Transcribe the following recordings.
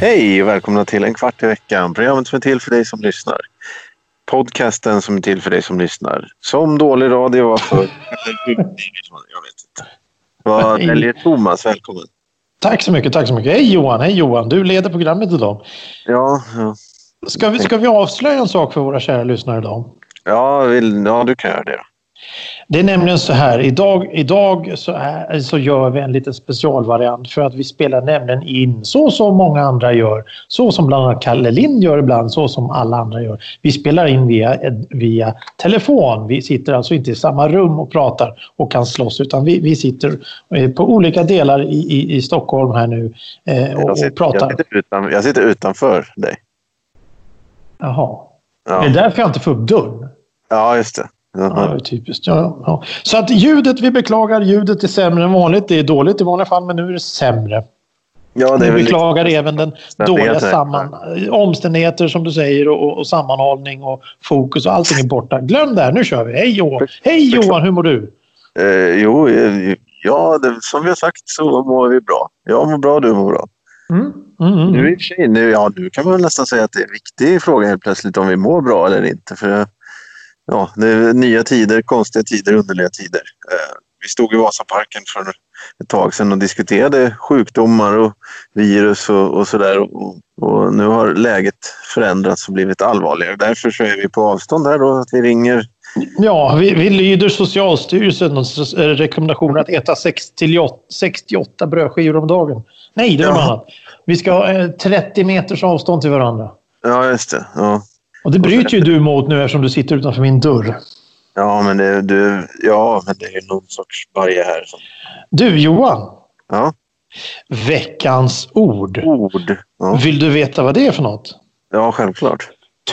Hej och välkomna till En kvart i veckan. Programmet som är till för dig som lyssnar. Podcasten som är till för dig som lyssnar. Som dålig radio var för... Jag vet inte. Vad väljer Thomas? Välkommen. Tack så mycket. Tack så mycket. Hej Johan. Hej Johan. Du leder programmet idag. Ja, ja. Ska vi, ska vi avslöja en sak för våra kära lyssnare idag? Ja, vill, ja du kan göra det. Det är nämligen så här, idag, idag så, är, så gör vi en liten specialvariant för att vi spelar nämligen in så som många andra gör. Så som bland annat Kalle Lind gör ibland, så som alla andra gör. Vi spelar in via, via telefon. Vi sitter alltså inte i samma rum och pratar och kan slåss utan vi, vi sitter eh, på olika delar i, i, i Stockholm här nu eh, och, Jag sitter, och pratar. jag, sitter utan, jag sitter utanför dig. Jaha. Ja, Är det därför jag inte får upp dörren? ja just det. Ja, det är typiskt. Ja, ja. Så att ljudet, vi beklagar, ljudet är sämre än vanligt. Det är dåligt i vanliga fall, men nu är det sämre. Ja, det Vi beklagar även den dåliga samman... omständigheter som du säger och, och sammanhållning och fokus och allting är borta. Glöm det här, nu kör vi. Hej Johan! Hej Johan, hur mår du? Eh, jo, eh, ja, det, som vi har sagt så mår vi bra. Jag mår bra, du mår bra. Mm? Mm, mm. Nu, i och för sig, nu, ja, nu kan man nästan säga att det är en viktig fråga helt plötsligt om vi mår bra eller inte. För ja, det är nya tider, konstiga tider, underliga tider. Eh, vi stod i Vasaparken för ett tag sedan och diskuterade sjukdomar och virus och, och sådär. Och, och nu har läget förändrats och blivit allvarligare. Därför så är vi på avstånd här då, att vi ringer Ja, vi, vi lyder Socialstyrelsens eh, rekommendation att äta 6 till 8 68 brödskivor om dagen. Nej, det något Ja. annat. Vi ska ha eh, 30 meters avstånd till varandra. Ja, just det. Ja, Och det bryter ju du mot nu eftersom du sitter utanför min dörr. ja men det, du, ja, men det är någon sorts barriär. Som, Du Johan, ja, veckans ord. ord. Ja, Vill du veta vad det är för något? ja självklart.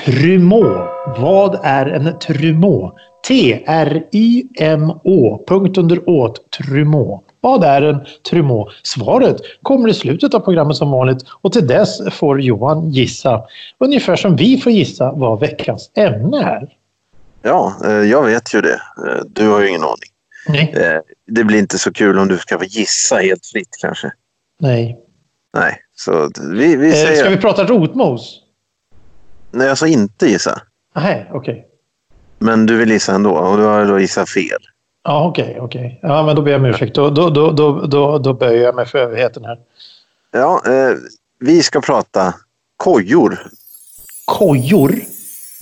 Trumå. Vad är en trumå? T-R-Y-M-Å. Punkt under åt. Trumå. Vad är en trumå? Svaret kommer i slutet av programmet som vanligt och till dess får Johan gissa. Ungefär som vi får gissa vad veckans ämne är. Ja, eh, jag vet ju det. Eh, Du har ju ingen aning. Nej. Eh, Det blir inte så kul om du ska få gissa helt fritt kanske. Nej. Nej, så vi, vi säger... Ska vi prata rotmos? Nej, jag sa inte gissa. Nej, okej. Men du vill gissa ändå och du har då gissat fel. Ja, okej, okej. Ja, men då ber jag om ursäkt. Då, då, då, då, då, då böjer jag mig för överheten här. Ja, eh, vi ska prata kojor. Kojor?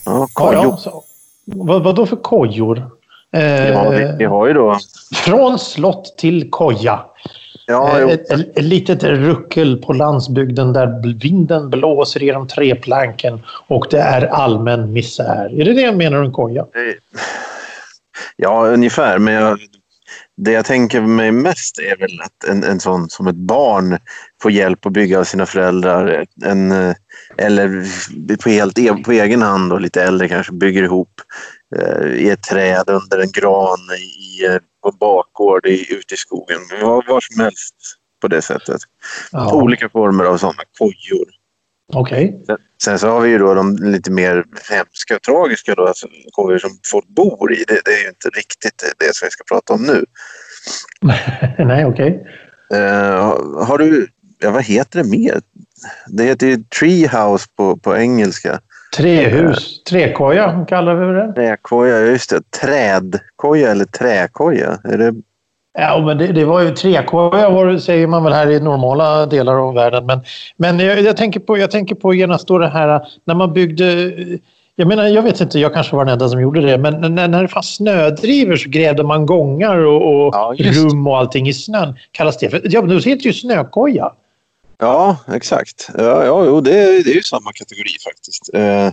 Ja, Ja, kojor. ja, så. Vad, vad då för kojor? Eh, Ja, vi, vi har ju då... Från slott till koja. Ja, Eh, ett, ett, litet ruckel på landsbygden där vinden blåser genom treplanken och det är allmän misär. Är det det jag menar med en koja? eh, ja, ungefär. Men jag, det jag tänker mig mest är väl att en, en sån som ett barn får hjälp att bygga av sina föräldrar. En, eh, eller på, helt, e- på egen hand och lite äldre kanske bygger ihop eh, i ett träd under en gran i, på en bakgård i, ute i skogen. Var, var som helst på det sättet. Ja. Olika former av sådana kojor. Okej. Sen- Sen så har vi ju då de lite mer hemska och tragiska då, alltså kojor som folk bor i. Det, det är ju inte riktigt det som vi ska prata om nu. Nej, okej. Eh, har du, ja vad heter det mer? Det heter ju treehouse på, på engelska. Trähus. Träkoja kallar vi det. Träkoja, ja, just det. Trädkoja eller träkoja. Är det, Ja, men det, det var ju träkoja var det, säger man väl här i normala delar av världen. Men, men jag, jag, tänker på, jag tänker på genast då det här när man byggde... Jag menar, jag vet inte, jag kanske var den enda som gjorde det, men när, när det fanns snödrivor så grävde man gångar och, och Ja, rum och allting i snön. Kallas det för... Ja, men då heter det ju snökoja. ja, exakt. Ja, ja jo, det, är- det är ju samma kategori faktiskt. Eh,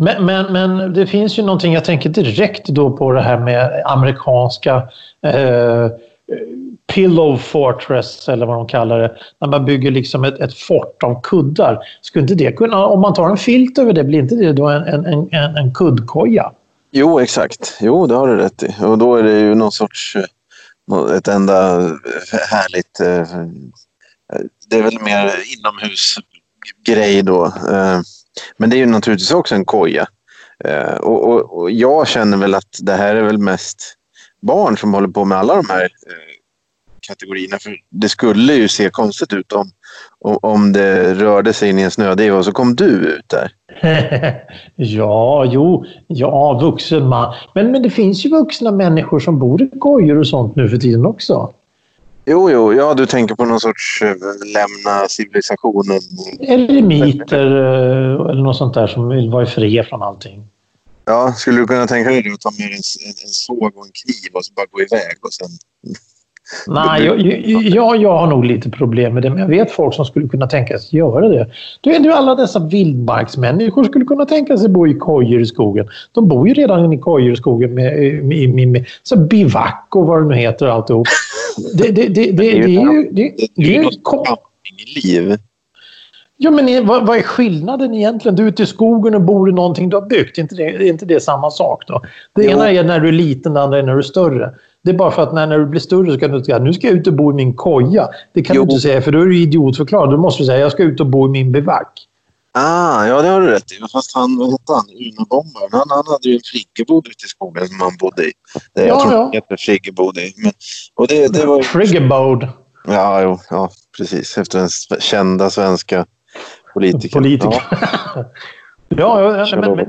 men, men, men det finns ju någonting, jag tänker direkt då på det här med amerikanska eh, pillow fortress eller vad de kallar det. När man bygger liksom ett, ett fort av kuddar. Skulle inte det kunna, om man tar en filt över det, blir inte det då en, en, en, en, kuddkoja? jo, exakt. Jo, det har du rätt i. Och då är det ju någon sorts... Eh, ett enda härligt... Eh, det är väl mer inomhusgrej då. Eh. Men det är ju naturligtvis också en koja. Eh, och, och, och, jag känner väl att det här är väl mest barn som håller på med alla de här eh, kategorierna. För det skulle ju se konstigt ut om, om det rörde sig in i en snödriva och så kom du ut där. ja, jo, ja, vuxen man. Men, men det finns ju vuxna människor som bor i kojor och sånt nu för tiden också. Jo, jo, ja, du tänker på någon sorts äh, lämna civilisationen. Eremiter äh, eller något sånt där som vill vara i fred från allting. Ja, skulle du kunna tänka dig att ta med en, en, en såg och en kniv och så bara gå iväg och sen Nej, jag, jag, jag har nog lite problem med det, men jag vet folk som skulle kunna tänka sig göra det. Du vet ju alla dessa vildmarksmänniskor skulle kunna tänka sig bo i kojor i skogen. De bor ju redan i kojor i skogen med, med, med, med så bivack och vad det nu heter och alltihop. Det, det, det, det, det är ju... Det, det är ju liv. Ja, men vad, vad, är skillnaden egentligen? Du är ute i skogen och bor i någonting du har byggt. Är inte det, är inte det samma sak då? Det jo. ena är när du är liten, det andra är när du är större. Det är bara för att när, när du blir större så kan du säga nu ska jag ut och bo i min koja. Det kan jo. du inte säga för då är du idiotförklarad. Du måste säga jag ska ut och bo i min bivack. Ah, ja, det har du rätt i. Fast han, vad hette han, Uno-bombaren, han, han hade ju en friggebod ute i skogen som han bodde i. Det, jag tror ja. det heter friggebod. Men, och det, det var ju... Friggebod. Ja, jo, ja, precis. Efter den kända svenska politikern. Politiker. Ja, ja, ja men, men...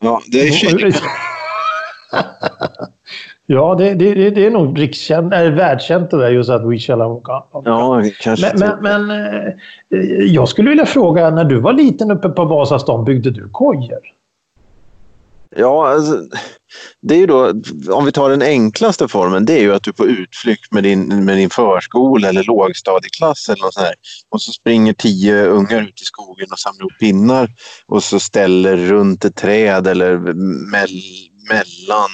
ja det är Ja, det, det, det är nog rikskänt, äh, världskänt det där just att We shall overcome. Ja, kanske. Men, men, men eh, jag skulle vilja fråga, när du var liten uppe på Vasastan, byggde du kojor? Ja, alltså, det är ju då, om vi tar den enklaste formen, det är ju att du är på utflykt med din, med din förskola eller lågstadieklass eller något sånt här. Och så springer tio ungar ut i skogen och samlar upp pinnar och så ställer runt ett träd eller mell, mellan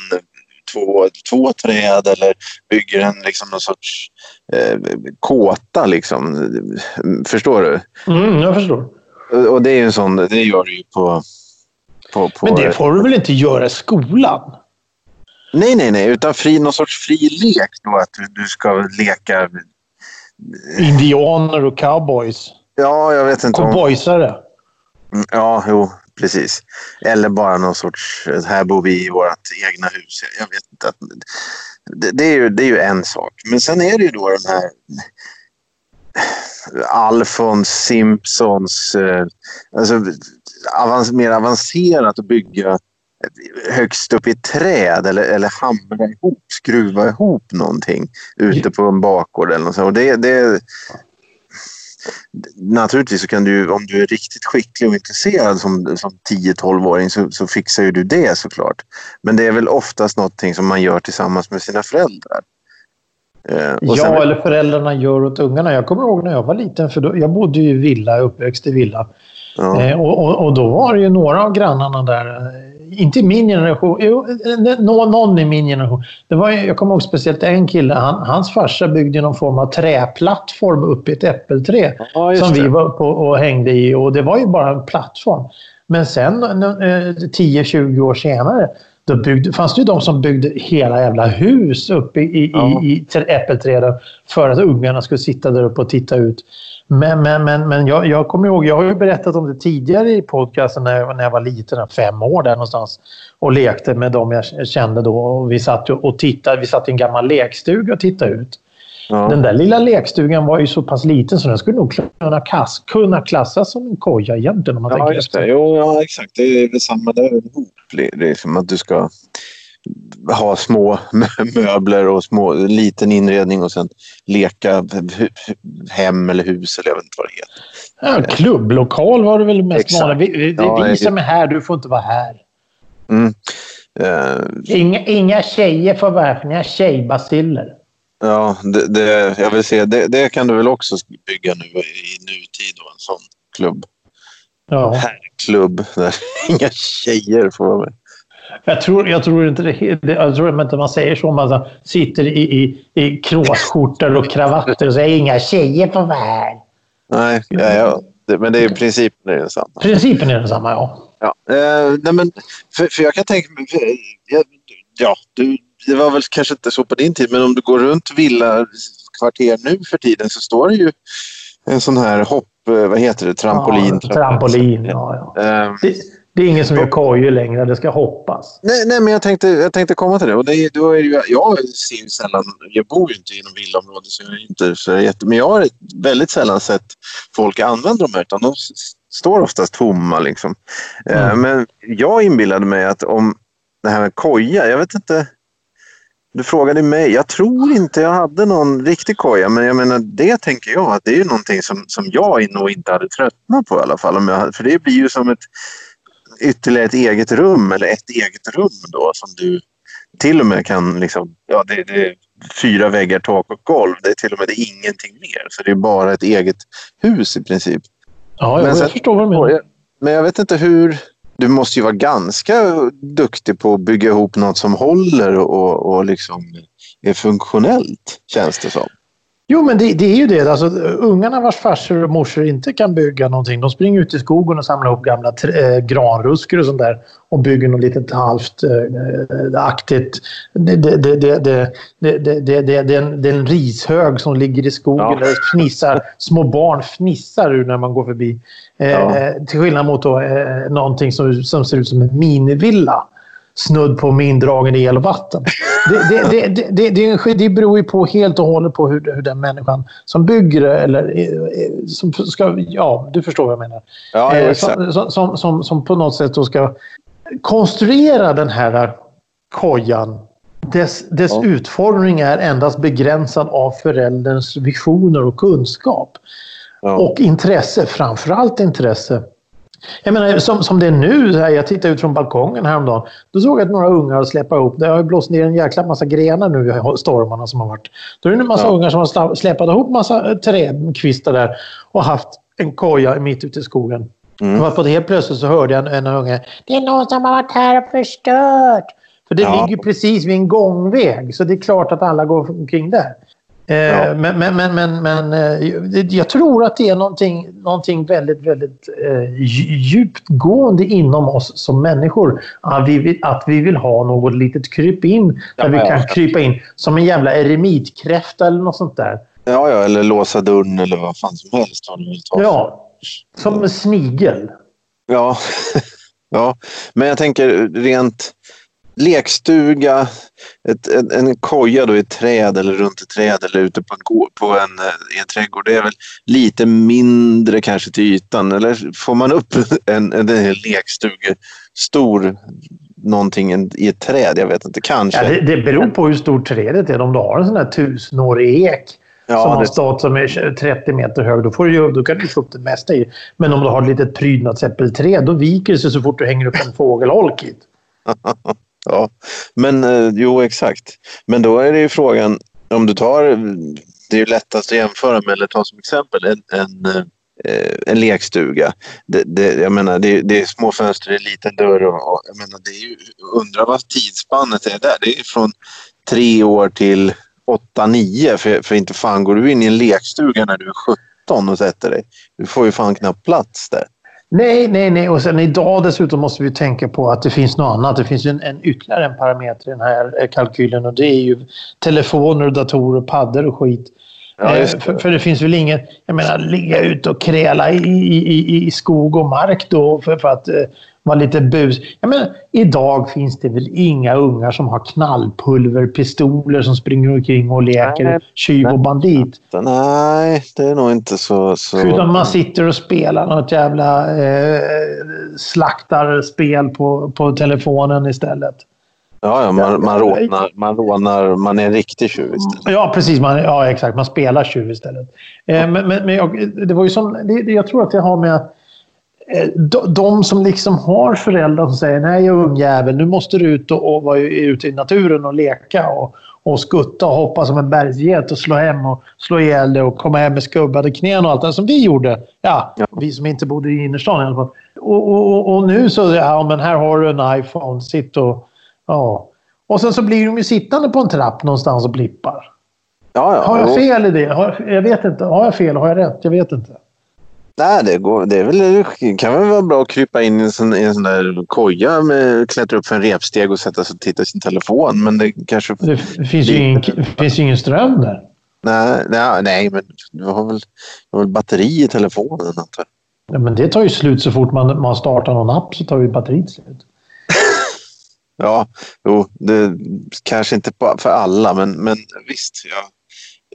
två, två träd eller bygger en liksom någon sorts eh, kåta. Liksom. Förstår du? Mm, jag förstår. Och det är en sån, det gör du ju på, på, på... Men det får du väl inte göra i skolan? Nej, nej, nej. Utan fri, någon sorts fri lek då. Att du, du ska leka... Indianer och cowboys. Ja, jag vet inte. Cowboysare. Om... Ja, jo precis. Eller bara någon sorts, här bor vi i vårt egna hus. Jag vet inte. Det, det, är ju, det är ju en sak. Men sen är det ju då den här Alfons Simpsons, eh, alltså avans, mer avancerat att bygga högst upp i ett träd eller, eller hamra ihop, skruva ihop någonting ute på en bakgård eller något sånt. Och det, det, naturligtvis så kan du, om du är riktigt skicklig och intresserad som, som 10-12-åring så, så fixar ju du det såklart. Men det är väl oftast någonting som man gör tillsammans med sina föräldrar. Eh, ja, sen... eller föräldrarna gör åt ungarna. Jag kommer ihåg när jag var liten, för då, jag bodde ju i villa, uppväxt i villa. Ja. Eh, och, och, och, då var det ju några av grannarna där eh, inte min generation, jo, någon i min generation. Det var, jag kommer ihåg speciellt en kille, han, hans farsa byggde någon form av träplattform upp i ett äppelträd. Ja, som vi var på och hängde i och det var ju bara en plattform. Men sen 10-20 år senare då byggde, fanns det ju de som byggde hela jävla hus uppe i, i, ja. i, i äppelträden för att ungarna skulle sitta där uppe och titta ut. Men, men, men, men jag, jag kommer ihåg, jag har ju berättat om det tidigare i podcasten när jag, när jag var liten, fem år där någonstans. Och lekte med dem jag kände då. Och vi satt och tittade, vi satt i en gammal lekstuga och tittade ut. Ja. Den där lilla lekstugan var ju så pass liten så den skulle nog kunna, kass, kunna klassas som en koja egentligen. Om man ja, just det. Jo, ja, exakt. Det är väl samma där ihop. Det är som att du ska ha små möbler och små, liten inredning och sen leka hem eller hus eller jag vet inte vad det heter. Ja, klubblokal var det väl mest vanliga. Vi, det är vi som är här, du får inte vara här. Mm. Uh, inga, inga tjejer får vara här, för ni har tjejbaciller. Ja, det, det, jag vill se. Det, det, kan du väl också bygga nu i nutid, då, en sån klubb. Ja. Herrklubb där inga tjejer får vara med. Jag tror, jag tror inte det, jag tror inte man säger så. Man sitter i, i, i kråsskjortor och kravatter och säger inga tjejer vara här. Nej, ja, ja. Men det är principen är densamma. Principen är densamma, ja. ja. Eh, nej, men, för, för jag kan tänka mig... Ja, du, det var väl kanske inte så på din tid, men om du går runt villakvarter nu för tiden så står det ju en sån här hopp... eh, Vad heter det? Trampolin. Ja, trampolin, ja. ja. Eh, Det, det är ingen som gör kojor längre. Det ska hoppas. Nej, nej, men jag tänkte, jag tänkte komma till det. Och det då är det ju, jag ser sällan... Jag bor ju inte inom villaområdet, så jag inte så jätte... Men jag har väldigt sällan sett folk använda dem, utan de står oftast tomma. Liksom. Eh, Mm. Men jag inbillade mig att om det här med koja, jag vet inte... Du frågade mig. Jag tror inte jag hade någon riktig koja, men jag menar, det tänker jag att det är ju någonting som, som jag nog inte hade tröttnat på i alla fall. Jag, för det blir ju som ett ytterligare ett eget rum eller ett eget rum då som du till och med kan liksom, ja det, det är fyra väggar, tak och golv. Det är till och med det ingenting mer. Så det är bara ett eget hus i princip. Ja, Men jag, sen- jag förstår vad du menar. Men jag vet inte hur... Du måste ju vara ganska duktig på att bygga ihop något som håller och, och liksom är funktionellt, känns det som. Jo, men det, det är ju det. Alltså, ungarna vars farsor och morsor inte kan bygga någonting, de springer ut i skogen och samlar ihop gamla eh, granruskor och sånt där och bygger något litet halvt eh, aktigt. Det, det, det, det, det, det, det, det, det, det, är en, det är en rishög som ligger i skogen Ja. där fnissar, små barn fnissar ur när man går förbi. Eh, Ja. Till skillnad mot då, eh, någonting som, som ser ut som en minivilla snudd på med indragen el och vatten. Det, det, det, det, det, det, beror ju på helt och hållet på hur, hur den människan som bygger det eller eh, eh, som ska... Ja, du förstår vad jag menar. Ja, Eh, som, som, som, som på något sätt då ska konstruera den här kojan. Dess, dess Ja. utformning är endast begränsad av förälderns visioner och kunskap. Ja. Och intresse, framförallt intresse. Jag menar, som, som det är nu, här, jag tittade ut från balkongen häromdagen. Då såg jag att några ungar släppa ihop. Det har blåst ner en jäkla massa grenar nu i stormarna som har varit. Då är det en massa Ja. ungar som har släpat ihop massa eh, trädkvistar där och haft en koja mitt ute i skogen. Mm. Och på det helt plötsligt så hörde jag en, en unge. Det är någon som har varit här och förstört. För det Ja. ligger precis vid en gångväg. Så det är klart att alla går omkring där. Eh, Ja. Men, men, men, men, men eh, jag tror att det är någonting, någonting väldigt, väldigt eh, dju- djupgående inom oss som människor. Att vi, vill, att vi vill ha något litet krypin där Ja, vi ja. kan krypa in. Som en jävla eremitkräfta eller något sånt där. Ja, ja, eller låsa dörren eller vad fan som helst. Ja, som en snigel. Ja. ja, men jag tänker rent lekstuga, ett, en, en koja då i ett träd eller runt ett träd eller ute på en, på en, eh, i en trädgård. Det är väl lite mindre kanske till ytan. Eller får man upp en, en, en lekstuga stor någonting i ett träd? Jag vet inte. Kanske. Ja, det, det beror på hur stort trädet är. Om du har en sån här tusenårig ek Ja, som har det- stått som är 30 meter hög, då, får du, då kan du få upp det mesta i. Men om du har ett litet prydnadsäppelträd, då viker det sig så fort du hänger upp en fågelholk hit. Ja, men eh, jo exakt. Men då är det ju frågan om du tar, det är ju lättast att jämföra med, eller ta som exempel, en, en, eh, en lekstuga. Det, det, jag menar, det, det är små fönster, det är liten dörr och, och jag menar, det är ju, undra vad tidsspannet är där. Det är från tre år till åtta, nio. För, för inte fan går du in i en lekstuga när du är 17 och sätter dig. Du får ju fan knappt plats där. Nej, nej, nej. Och sen idag dessutom måste vi tänka på att det finns något annat. Det finns en, en ytterligare en parameter i den här eh, kalkylen och det är ju telefoner, datorer, paddor och skit. Ja, Eh, det. för, för det finns väl ingen... Jag menar, ligga ute och kräla i, i, i, i skog och mark då för, för att eh, vara lite bus. Jag menar, idag finns det väl inga ungar som har knallpulverpistoler som springer omkring och leker Nej. tjuv och bandit. Nej, det är nog inte så... så... Utan man sitter och spelar något jävla eh, slaktarspel på, på telefonen istället. Ja, ja man, man, rånar, man rånar, man är en riktig tjuv istället. Ja, precis. Man, ja, exakt. Man spelar tjuv istället. Eh, men men, men jag, det var ju som, det, jag tror att det har med att de, de som liksom har föräldrar som säger nej ungjävel, nu måste du ut och, och vara ute i naturen och leka och, och skutta och hoppa som en bergsget och slå hem och slå ihjäl det och komma hem med skubbade knän och allt det som vi gjorde. Ja, Ja. vi som inte bodde i innerstan i alla fall. Och, och, och, nu så, ja men här har du en iPhone, sitt och... Ja. Och sen så blir de ju sittande på en trapp någonstans och blippar. Ja, ja. Har jag fel i det? Jag vet inte. Har jag fel? Har jag rätt? Jag vet inte. Nej, det, går, det, är väl, det kan väl vara bra att krypa in i en sån, i en sån där koja, med, klättra upp för en repsteg och sätta sig och titta i sin telefon. Men det kanske... Det finns ju ingen, finns ingen ström där. Nej, nej, nej men du har väl, du har väl batteri i telefonen antar jag. Ja, men det tar ju slut så fort man, man startar någon app så tar ju batteriet slut. ja, jo, det kanske inte för alla, men, men visst. Ja.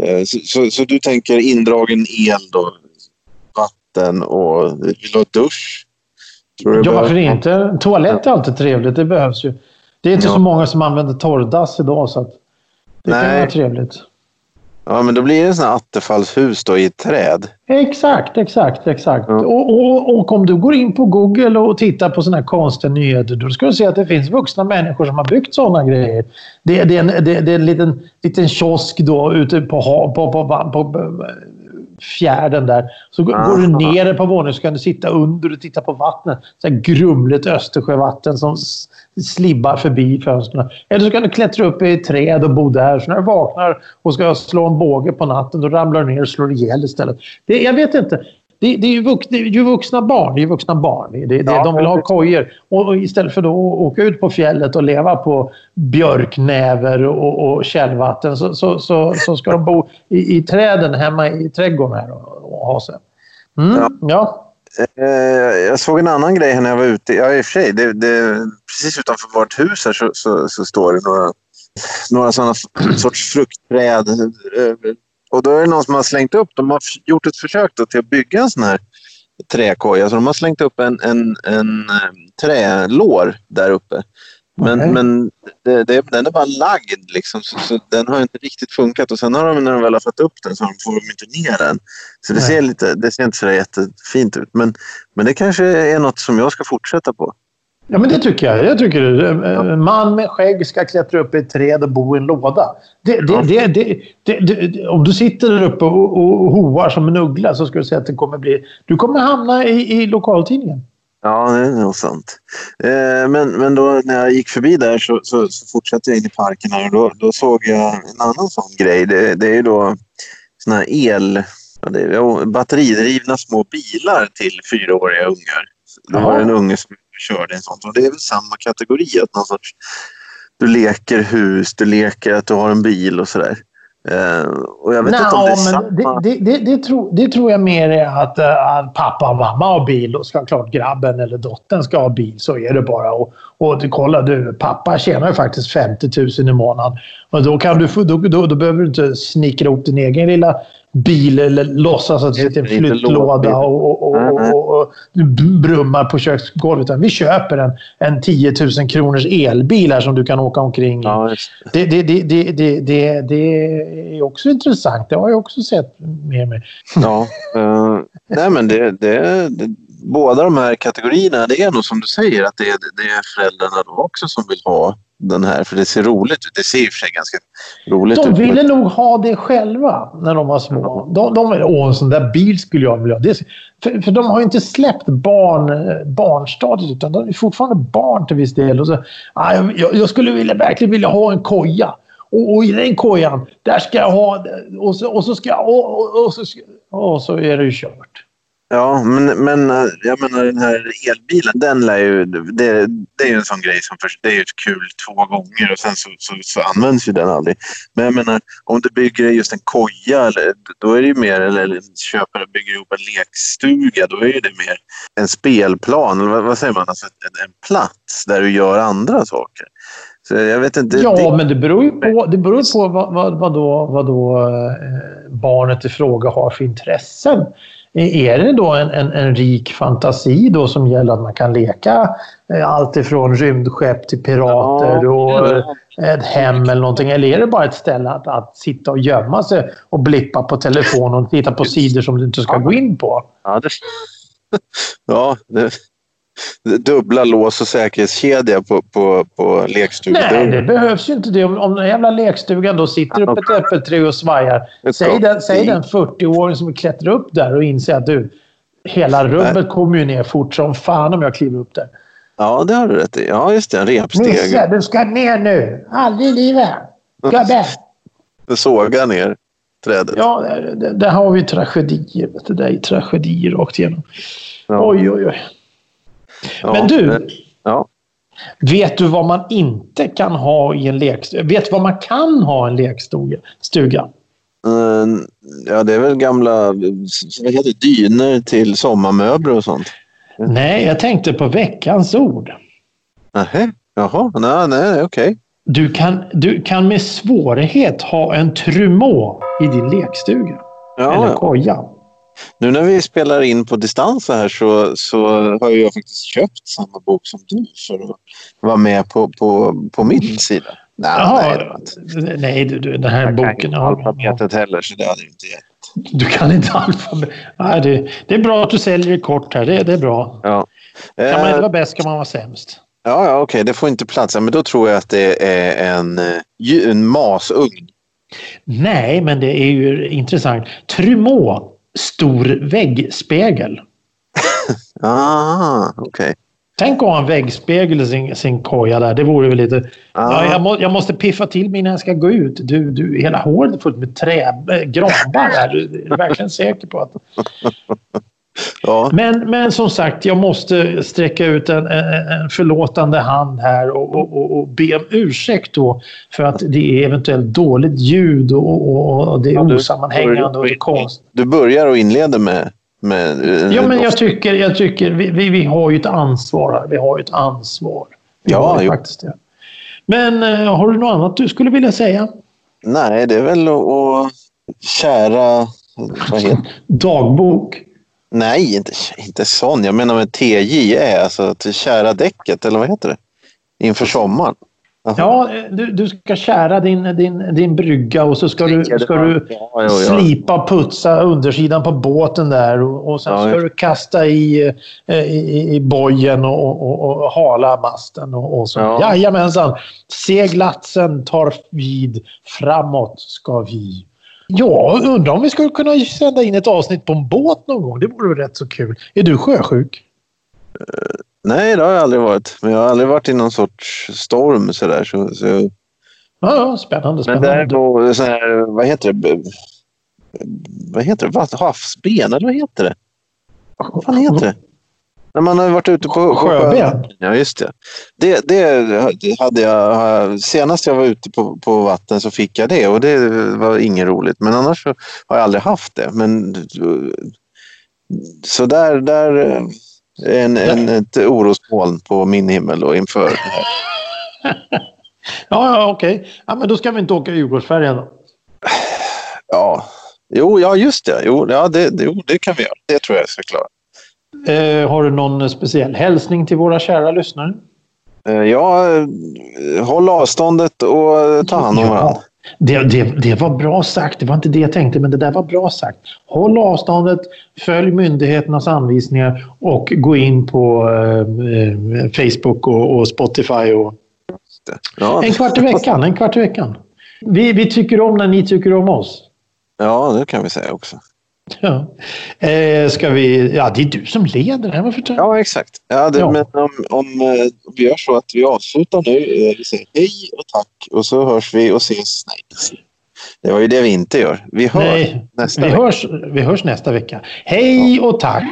Eh, så, så, så, du tänker indragen el då, vatten och vill ha dusch? ja, varför inte? Toalett är alltid trevligt. Det behövs ju. Det är inte ja. så många som använder torrdass idag så det Nej. kan vara trevligt. Ja, men då blir det en sån här attefallshus då i ett träd. Exakt, exakt, exakt. Ja. Och, och, och, om du går in på Google och tittar på såna här konstiga nyheter, då ska du se att det finns vuxna människor som har byggt sådana grejer. Det, det, är, en, det, det är en liten, liten kiosk då ute på, på, på, på, på fjärden där. Så Aha. går du ner ett par våningar så kan du sitta under och titta på vattnet. Så här grumligt Östersjövatten som slibbar förbi fönstren. Eller så kan du klättra upp i ett träd och bo där. Så när du vaknar och ska slå en båge på natten, då ramlar du ner och slår ihjäl istället. Det, jag vet inte. Det, det, är ju, vux, det är vuxna barn. Det är vuxna barn. Det, det, ja, de vill ha kojor. Och, och istället för att åka ut på fjället och leva på björknäver och, och källvatten så, så, så, så, ska de bo i, i träden hemma i trädgården här och, och ha sig. Mm, ja. ja. Eh, jag såg en annan grej när jag var ute. Ja, i och för sig, det, det, precis utanför vårt hus här så, så, så står det några, några sådana sorts fruktträd. Och då är det någon som har slängt upp, de har gjort ett försök då till att bygga en sån här träkoja. Så de har slängt upp en, en, en eh, trälår där uppe. Men, okay. men det, det, den är bara lagd liksom, så, så, den har inte riktigt funkat. Och sen har de, när de väl har fått upp den så får de inte ner den. Så det ser, lite, det ser inte så jättefint ut. Men, men det kanske är något som jag ska fortsätta på. Ja, men det tycker jag. Jag tycker en man med skägg ska klättra upp i ett träd och bo i en låda. Det, det, det, om du sitter där uppe och, och hoar som en uggla så ska du säga att det kommer bli... Du kommer hamna i, i lokaltidningen. Ja, det är nog sant. Eh, men, men då när jag gick förbi där så, så, så fortsatte jag in i parken här och då, då såg jag en annan sån grej. Det, det är ju då såna här el... Det är batteridrivna små bilar till fyraåriga ungar. Det var en unge som körde en sån. Och det är väl samma kategori. Att någon sorts, du leker hus, du leker att du har en bil och sådär. Uh, och jag vet Nej, inte om det är samma... Det, det, det, tror, det tror jag mer är att, uh, pappa och mamma har bil och ska klart grabben eller dottern ska ha bil. Så är det bara. Och, och kolla du, pappa tjänar ju faktiskt 50 000 i månaden. Och då, kan du, då, då, då behöver du inte snickra ihop din egen lilla bil eller låtsas att det sitter en flyttlåda och, och, och, och, brummar på köksgolvet. Vi köper en, en 10 000 kronors elbil här som du kan åka omkring. Ja, det. Det, det, det, det, det, det, är också intressant. Det har jag också sett med mig. Ja, uh, nej men det, det, det, båda de här kategorierna, det är nog som du säger att det, det är föräldrarna då också som vill ha den här, för det ser roligt ut. Det ser i och för sig ganska roligt de ut. De ville nog ha det själva när de var små. De, de åh, en sån där bil skulle jag vilja ha. Det, för, för de har ju inte släppt barn, barnstadiet, utan de är fortfarande barn till viss del. Och så, ah, jag, jag skulle vilja, verkligen vilja ha en koja. Och, och, i den kojan, där ska jag ha... Och så, och så ska jag... Och, och, och, så, och så är det ju kört. Ja, men, men eh, jag menar den här elbilen, den lär ju, det, det är ju en sån grej som först, det är ju kul två gånger och sen så, så, så, används ju den aldrig. Men jag menar, om du bygger just en koja, eller, då är det ju mer, eller, eller köper bygger ihop en lekstuga, då är det mer en spelplan, eller vad, vad säger man, alltså en, en plats där du gör andra saker. Så jag vet inte. Ja, det... men det beror ju på, det beror på vad, vad, vad, då, vad då eh, barnet i fråga har för intressen. Är det då en, en, en, rik fantasi då som gäller att man kan leka eh, allt ifrån rymdskepp till pirater ja, och ett hem eller någonting? Eller är det bara ett ställe att, att sitta och gömma sig och blippa på telefonen och titta på sidor som du inte ska gå in på? Ja, det, ja, det, dubbla lås och säkerhetskedja på, på, på lekstugan. Nej, det behövs ju inte det. Om, om den jävla lekstugan då sitter upp ett äppelträd och svajar. Säg den, säg den 40-åring som klättrar upp där och inser att du, hela rummet kommer ju ner fort som fan om jag kliver upp där. Ja, det har du rätt i. Ja, just det. En repsteg. Nisse, du ska ner nu. Aldrig i livet. Gubbe. Såga ner. trädet. Ja, där, där har vi tragedier. Det där är tragedier rakt igenom. Ja. Oj, oj, oj. Ja, Men du, men- Ja. vet du vad man inte kan ha i en lekstuga? Vet du vad man kan ha i en lekstuga? Stuga? Eh, ja, det är väl gamla vad heter det, dyner till sommarmöbler och sånt. Nej, jag tänkte på veckans ord. Nähä? Jaha, nej, nej, okej. Du kan, du kan med svårighet ha en trumeau i din lekstuga. Ja, eller ja. Nu när vi spelar in på distans här så, så har jag faktiskt köpt samma bok som du för att vara med på, på, på min sida. Nej, nej, var inte. nej du, du, den här Jag kan boken... inte Ja, alfabetet heller så det hade inte gett. du kan inte alfabet. Nej, det, det är bra att du säljer kort här. Det, det är bra. Ja. Kan man Eh, inte vara bäst kan man vara sämst. Ja, ja okej, det får inte plats. Ja, Men då tror jag att det är en, eh, en masugn. Nej, men det är ju intressant. Trumeau, stor väggspegel. Ah, okej. Tänk att ha en väggspegel i sin, sin koja där. Det vore väl lite... Ah. Ja, jag, må, jag måste piffa till mig innan jag ska gå ut. Du, du, hela håret är fullt med trä, äh. Är du, är du verkligen säker på att... Ja, Men, men som sagt, jag måste sträcka ut en, en, förlåtande hand här och, och, och, be om ursäkt då för att det är eventuellt dåligt ljud och, och, det är Ja, du- osammanhängande och det är konst. du börjar och inleder med... med eh, Ja, men jag tycker, jag tycker vi, vi, vi har ju ett ansvar här. Vi har ju ett ansvar. Vi Ja, faktiskt det. Men eh, har du något annat du skulle vilja säga? Nej, det är väl att kära... Vad heter Dagbok? Nej, inte, inte sån. Jag menar med TJE, alltså att kära däcket, eller vad heter det? Inför sommaren. Jaha. Ja, eh, du, du ska kära din, din, din brygga och så ska du, ska du Ja, ja, ja. slipa putsa undersidan på båten där och, och sen Ja, ska du kasta i, eh, i, i bojen och, och, och hala masten och, och så. Ja. Jajamensan! Seglatsen tar vid. Framåt ska vi. Ja, undrar om vi skulle kunna sända in ett avsnitt på en båt någon gång. Det vore rätt så kul. Är du sjösjuk? Nej, det har jag aldrig varit. Men jag har aldrig varit i någon sorts storm sådär. Så, så. Ja, ja, spännande. Men spännande. däremot, så här, vad heter det? Vad heter det? Havsben, eller vad heter det? Vad fan heter det? När man har varit ute på... Sjöben? Ja, just det. Det, det hade jag... Senast jag var ute på, på vatten så fick jag det och det var inget roligt. Men annars så har jag aldrig haft det. Men, så där, där är en, en, ett orosmoln på min himmel då inför det här. Ja, ja okej. Ja, men då ska vi inte åka Djurgårdsfärjan då. Ja, jo, ja just det. Jo, ja, det, det, jo, det kan vi göra. Det tror jag jag ska klara. Eh, har du någon speciell hälsning till våra kära lyssnare? Eh, Ja, eh, håll avståndet och ta hand om varandra. Det, det, det var bra sagt. Det var inte det jag tänkte, men det där var bra sagt. Håll avståndet, följ myndigheternas anvisningar och gå in på eh, eh, Facebook och, och Spotify. Och... Ja, En kvart i veckan. En kvart i veckan. Vi, vi tycker om när ni tycker om oss. ja, det kan vi säga också. Ja. Eh, ska vi... Ja, det är du som leder det här. Varför tar... Ja, exakt. Ja, det, Ja. Men om, om eh, vi gör så att vi avslutar nu. eh, Vi säger hej och tack och så hörs vi och ses. Nej, det var ju det vi inte gör. Vi hörs Nej, nästa vi vecka. hörs, vi hörs nästa vecka. Hej och tack!